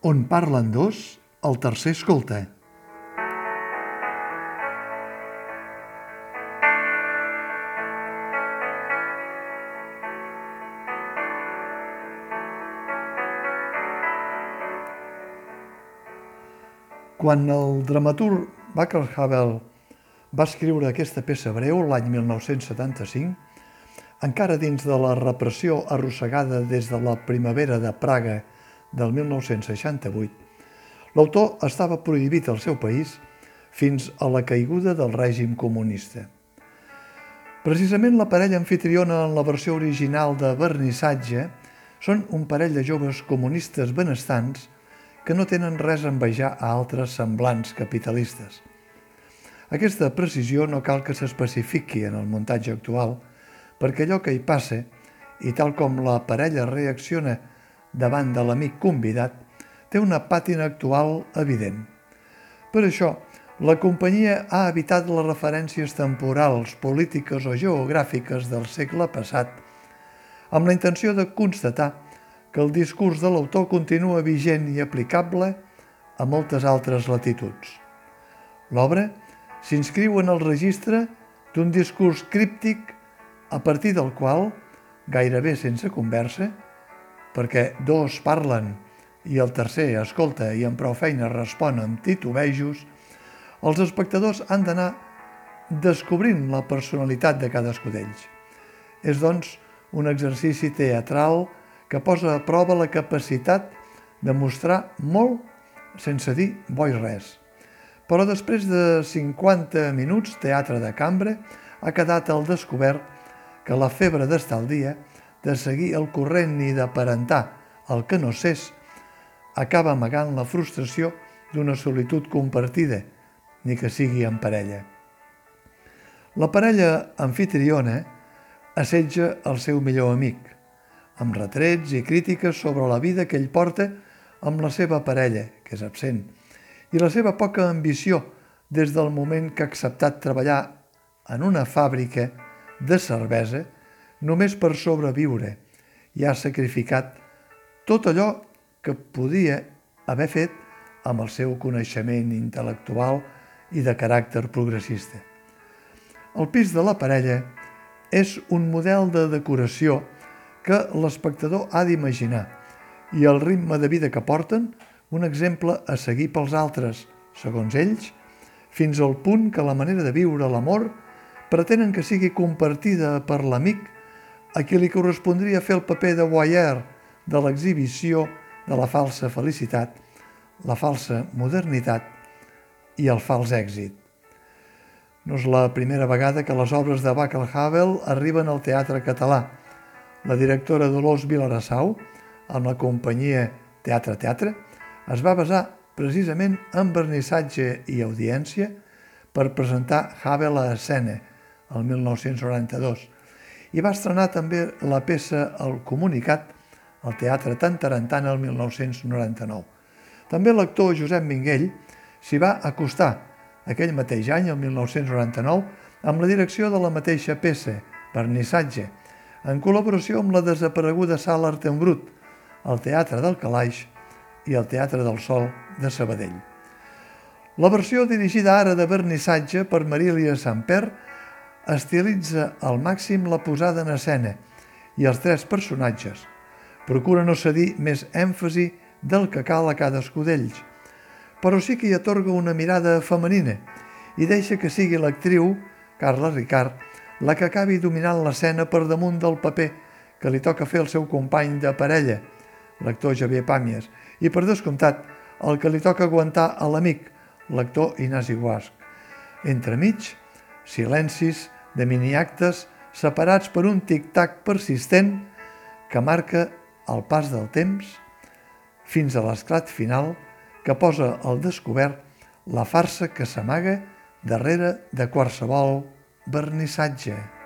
On parlen dos, el tercer escolta. Quan el dramaturg Václav Havel va escriure aquesta peça breu l'any 1975, encara dins de la repressió arrossegada des de la primavera de Praga del 1968, l'autor estava prohibit al seu país fins a la caiguda del règim comunista. Precisament la parella anfitriona en la versió original de Vernissatge són un parell de joves comunistes benestants que no tenen res a envejar a altres semblants capitalistes. Aquesta precisió no cal que s'especifiqui en el muntatge actual, perquè allò que hi passa, i tal com la parella reacciona davant de l'amic convidat, té una pàtina actual evident. Per això, la companyia ha evitat les referències temporals, polítiques o geogràfiques del segle passat, amb la intenció de constatar que el discurs de l'autor continua vigent i aplicable a moltes altres latituds. L'obra s'inscriu en el registre d'un discurs críptic a partir del qual, gairebé sense conversa, perquè dos parlen i el tercer escolta i amb prou feina respon amb titubejos, els espectadors han d'anar descobrint la personalitat de cadascú d'ells. És, doncs, un exercici teatral que posa a prova la capacitat de mostrar molt sense dir bo i res. Però després de 50 minuts teatre de cambra ha quedat al descobert que la febre d'estar al dia, de seguir el corrent i d'aparentar el que no cés, acaba amagant la frustració d'una solitud compartida, ni que sigui en parella. La parella anfitriona assetja el seu millor amic – amb retrets i crítiques sobre la vida que ell porta amb la seva parella, que és absent, i la seva poca ambició des del moment que ha acceptat treballar en una fàbrica de cervesa només per sobreviure i ha sacrificat tot allò que podia haver fet amb el seu coneixement intel·lectual i de caràcter progressista. El pis de la parella és un model de decoració que l'espectador ha d'imaginar i el ritme de vida que porten un exemple a seguir pels altres, segons ells, fins al punt que la manera de viure l'amor pretenen que sigui compartida per l'amic a qui li correspondria fer el paper de voyeur de l'exhibició de la falsa felicitat, la falsa modernitat i el fals èxit. No és la primera vegada que les obres de Bacall Havel arriben al teatre català, la directora Dolors Vilarassau, amb la companyia Teatre Teatre, es va basar precisament en vernissatge i audiència per presentar Havel a escena el 1992 i va estrenar també la peça El Comunicat al Teatre Tantarantana el 1999. També l'actor Josep Minguell s'hi va acostar aquell mateix any, el 1999, amb la direcció de la mateixa peça, Vernissatge, en col·laboració amb la desapareguda Sala Artembrut, el Teatre del Calaix i el Teatre del Sol de Sabadell. La versió dirigida ara de vernissatge per Marília Samper estilitza al màxim la posada en escena i els tres personatges. Procura no cedir més èmfasi del que cal a cadascú d'ells, però sí que hi atorga una mirada femenina i deixa que sigui l'actriu, Carla Ricard, la que acabi dominant l'escena per damunt del paper que li toca fer el seu company de parella, l'actor Javier Pàmies, i per descomptat, el que li toca aguantar a l'amic, l'actor Ignasi Guasc. Entremig, silencis de miniactes separats per un tic-tac persistent que marca el pas del temps fins a l'esclat final que posa al descobert la farsa que s'amaga darrere de qualsevol vernissatge.